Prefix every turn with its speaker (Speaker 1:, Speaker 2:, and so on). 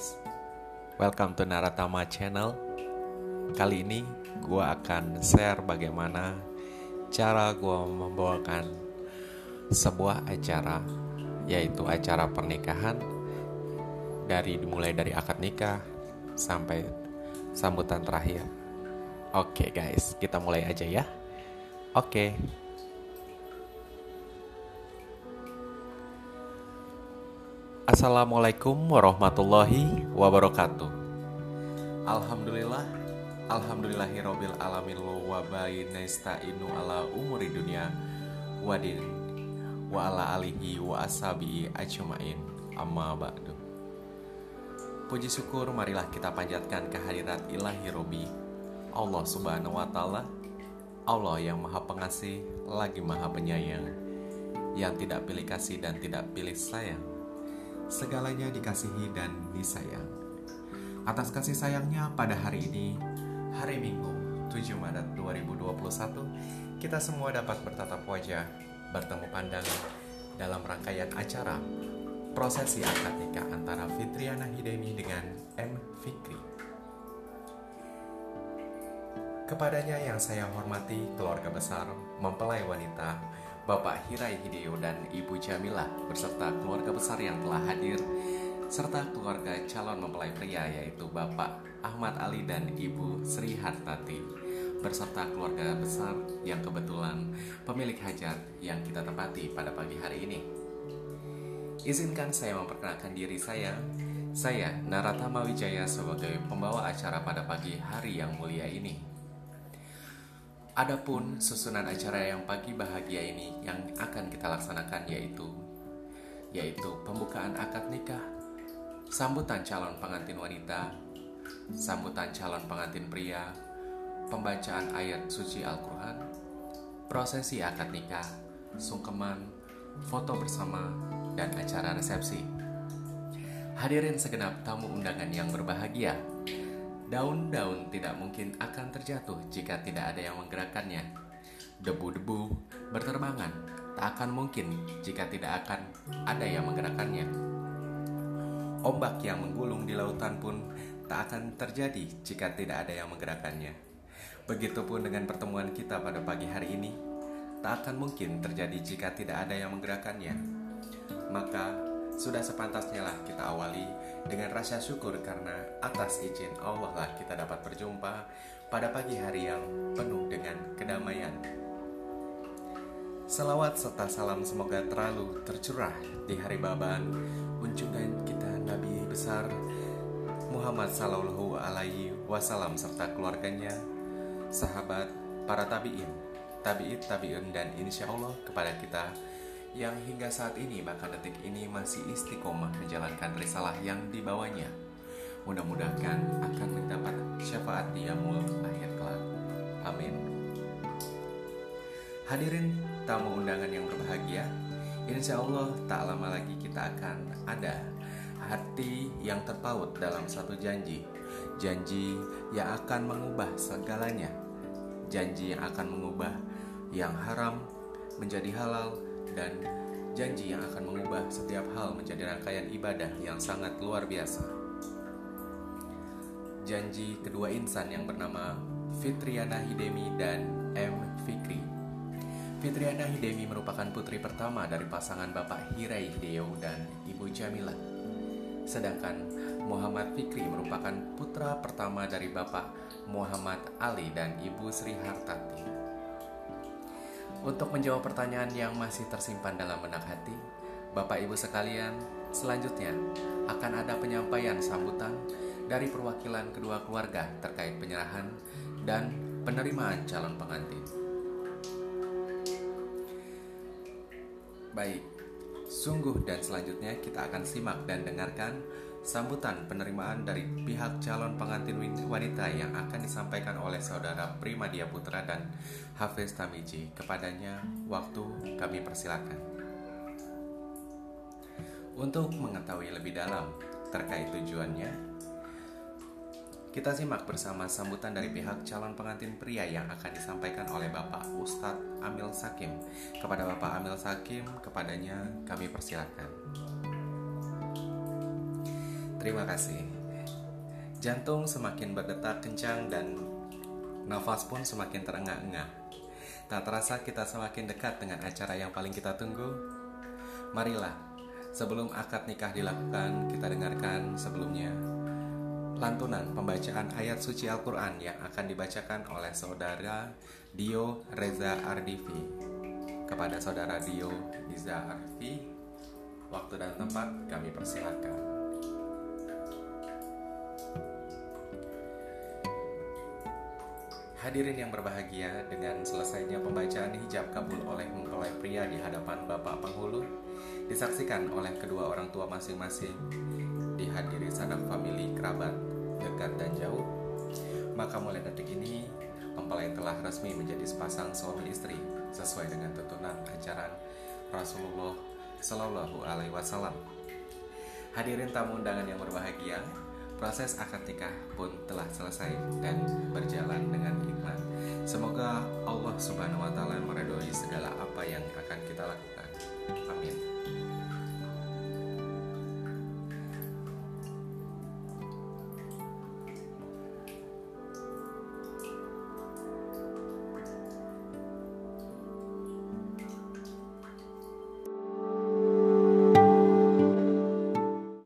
Speaker 1: guys, welcome to Naratama Channel. Kali ini gue akan share bagaimana cara gue membawakan sebuah acara, yaitu acara pernikahan dari dimulai dari akad nikah sampai sambutan terakhir. Oke guys, kita mulai aja ya. Oke. Assalamualaikum warahmatullahi wabarakatuh. Alhamdulillah Alhamdulillahirabbil alamin wa bainasta'inu ala umuri dunia wadin wa ala alihi wa ashabihi ajmain amma ba'du. Puji syukur marilah kita panjatkan kehadirat ilahi Robi Allah subhanahu wa ta'ala Allah yang maha pengasih lagi maha penyayang Yang tidak pilih kasih dan tidak pilih sayang segalanya dikasihi dan disayang. Atas kasih sayangnya pada hari ini, hari Minggu 7 Maret 2021, kita semua dapat bertatap wajah, bertemu pandangan dalam rangkaian acara prosesi akad nikah antara Fitriana Hidemi dengan M. Fikri. Kepadanya yang saya hormati keluarga besar mempelai wanita Bapak Hirai Hideo dan Ibu Jamila beserta keluarga besar yang telah hadir serta keluarga calon mempelai pria yaitu Bapak Ahmad Ali dan Ibu Sri Hartati beserta keluarga besar yang kebetulan pemilik hajat yang kita tempati pada pagi hari ini. Izinkan saya memperkenalkan diri saya. Saya Naratama Wijaya sebagai pembawa acara pada pagi hari yang mulia ini. Adapun susunan acara yang pagi bahagia ini yang akan kita laksanakan yaitu yaitu pembukaan akad nikah, sambutan calon pengantin wanita, sambutan calon pengantin pria, pembacaan ayat suci Al-Qur'an, prosesi akad nikah, sungkeman, foto bersama, dan acara resepsi. Hadirin segenap tamu undangan yang berbahagia, Daun-daun tidak mungkin akan terjatuh jika tidak ada yang menggerakkannya. Debu-debu berterbangan tak akan mungkin jika tidak akan ada yang menggerakkannya. Ombak yang menggulung di lautan pun tak akan terjadi jika tidak ada yang menggerakkannya. Begitupun dengan pertemuan kita pada pagi hari ini, tak akan mungkin terjadi jika tidak ada yang menggerakkannya. Maka sudah sepantasnya lah kita awali dengan rasa syukur karena atas izin Allah lah kita dapat berjumpa pada pagi hari yang penuh dengan kedamaian. Salawat serta salam semoga terlalu tercurah di hari baban kunjungan kita Nabi besar Muhammad Sallallahu Alaihi Wasallam serta keluarganya, sahabat, para tabiin, tabiit, tabiin dan insya Allah kepada kita yang hingga saat ini bahkan detik ini masih istiqomah menjalankan risalah yang dibawanya. Mudah-mudahan akan mendapat syafaat di yaumul akhir kelak. Amin. Hadirin tamu undangan yang berbahagia, insya Allah tak lama lagi kita akan ada hati yang terpaut dalam satu janji. Janji yang akan mengubah segalanya. Janji yang akan mengubah yang haram menjadi halal dan janji yang akan mengubah setiap hal menjadi rangkaian ibadah yang sangat luar biasa. Janji kedua insan yang bernama Fitriana Hidemi dan M. Fikri. Fitriana Hidemi merupakan putri pertama dari pasangan Bapak Hirai Hideo dan Ibu Jamila. Sedangkan Muhammad Fikri merupakan putra pertama dari Bapak Muhammad Ali dan Ibu Sri Hartati. Untuk menjawab pertanyaan yang masih tersimpan dalam benak hati, Bapak Ibu sekalian, selanjutnya akan ada penyampaian sambutan dari perwakilan kedua keluarga terkait penyerahan dan penerimaan calon pengantin. Baik, sungguh dan selanjutnya kita akan simak dan dengarkan sambutan penerimaan dari pihak calon pengantin wanita yang akan disampaikan oleh saudara Primadia Putra dan Hafiz Tamiji. Kepadanya, waktu kami persilakan. Untuk mengetahui lebih dalam terkait tujuannya, kita simak bersama sambutan dari pihak calon pengantin pria yang akan disampaikan oleh Bapak Ustadz Amil Sakim. Kepada Bapak Amil Sakim, kepadanya kami persilakan. Terima kasih. Jantung semakin berdetak kencang dan nafas pun semakin terengah-engah. Tak terasa kita semakin dekat dengan acara yang paling kita tunggu. Marilah, sebelum akad nikah dilakukan, kita dengarkan sebelumnya lantunan pembacaan ayat suci Al-Quran yang akan dibacakan oleh saudara Dio Reza Ardivi. Kepada saudara Dio Reza Ardivi, waktu dan tempat kami persilakan. Hadirin yang berbahagia, dengan selesainya pembacaan hijab kabul oleh mempelai pria di hadapan Bapak Penghulu, disaksikan oleh kedua orang tua masing-masing, dihadiri sanak famili kerabat dekat dan jauh, maka mulai detik ini mempelai telah resmi menjadi sepasang suami istri sesuai dengan tuntunan ajaran Rasulullah Shallallahu Alaihi Wasallam. Hadirin tamu undangan yang berbahagia, Proses akad nikah pun telah selesai dan berjalan dengan. Semoga Allah Subhanahu wa taala meredoi segala apa yang akan kita lakukan. Amin.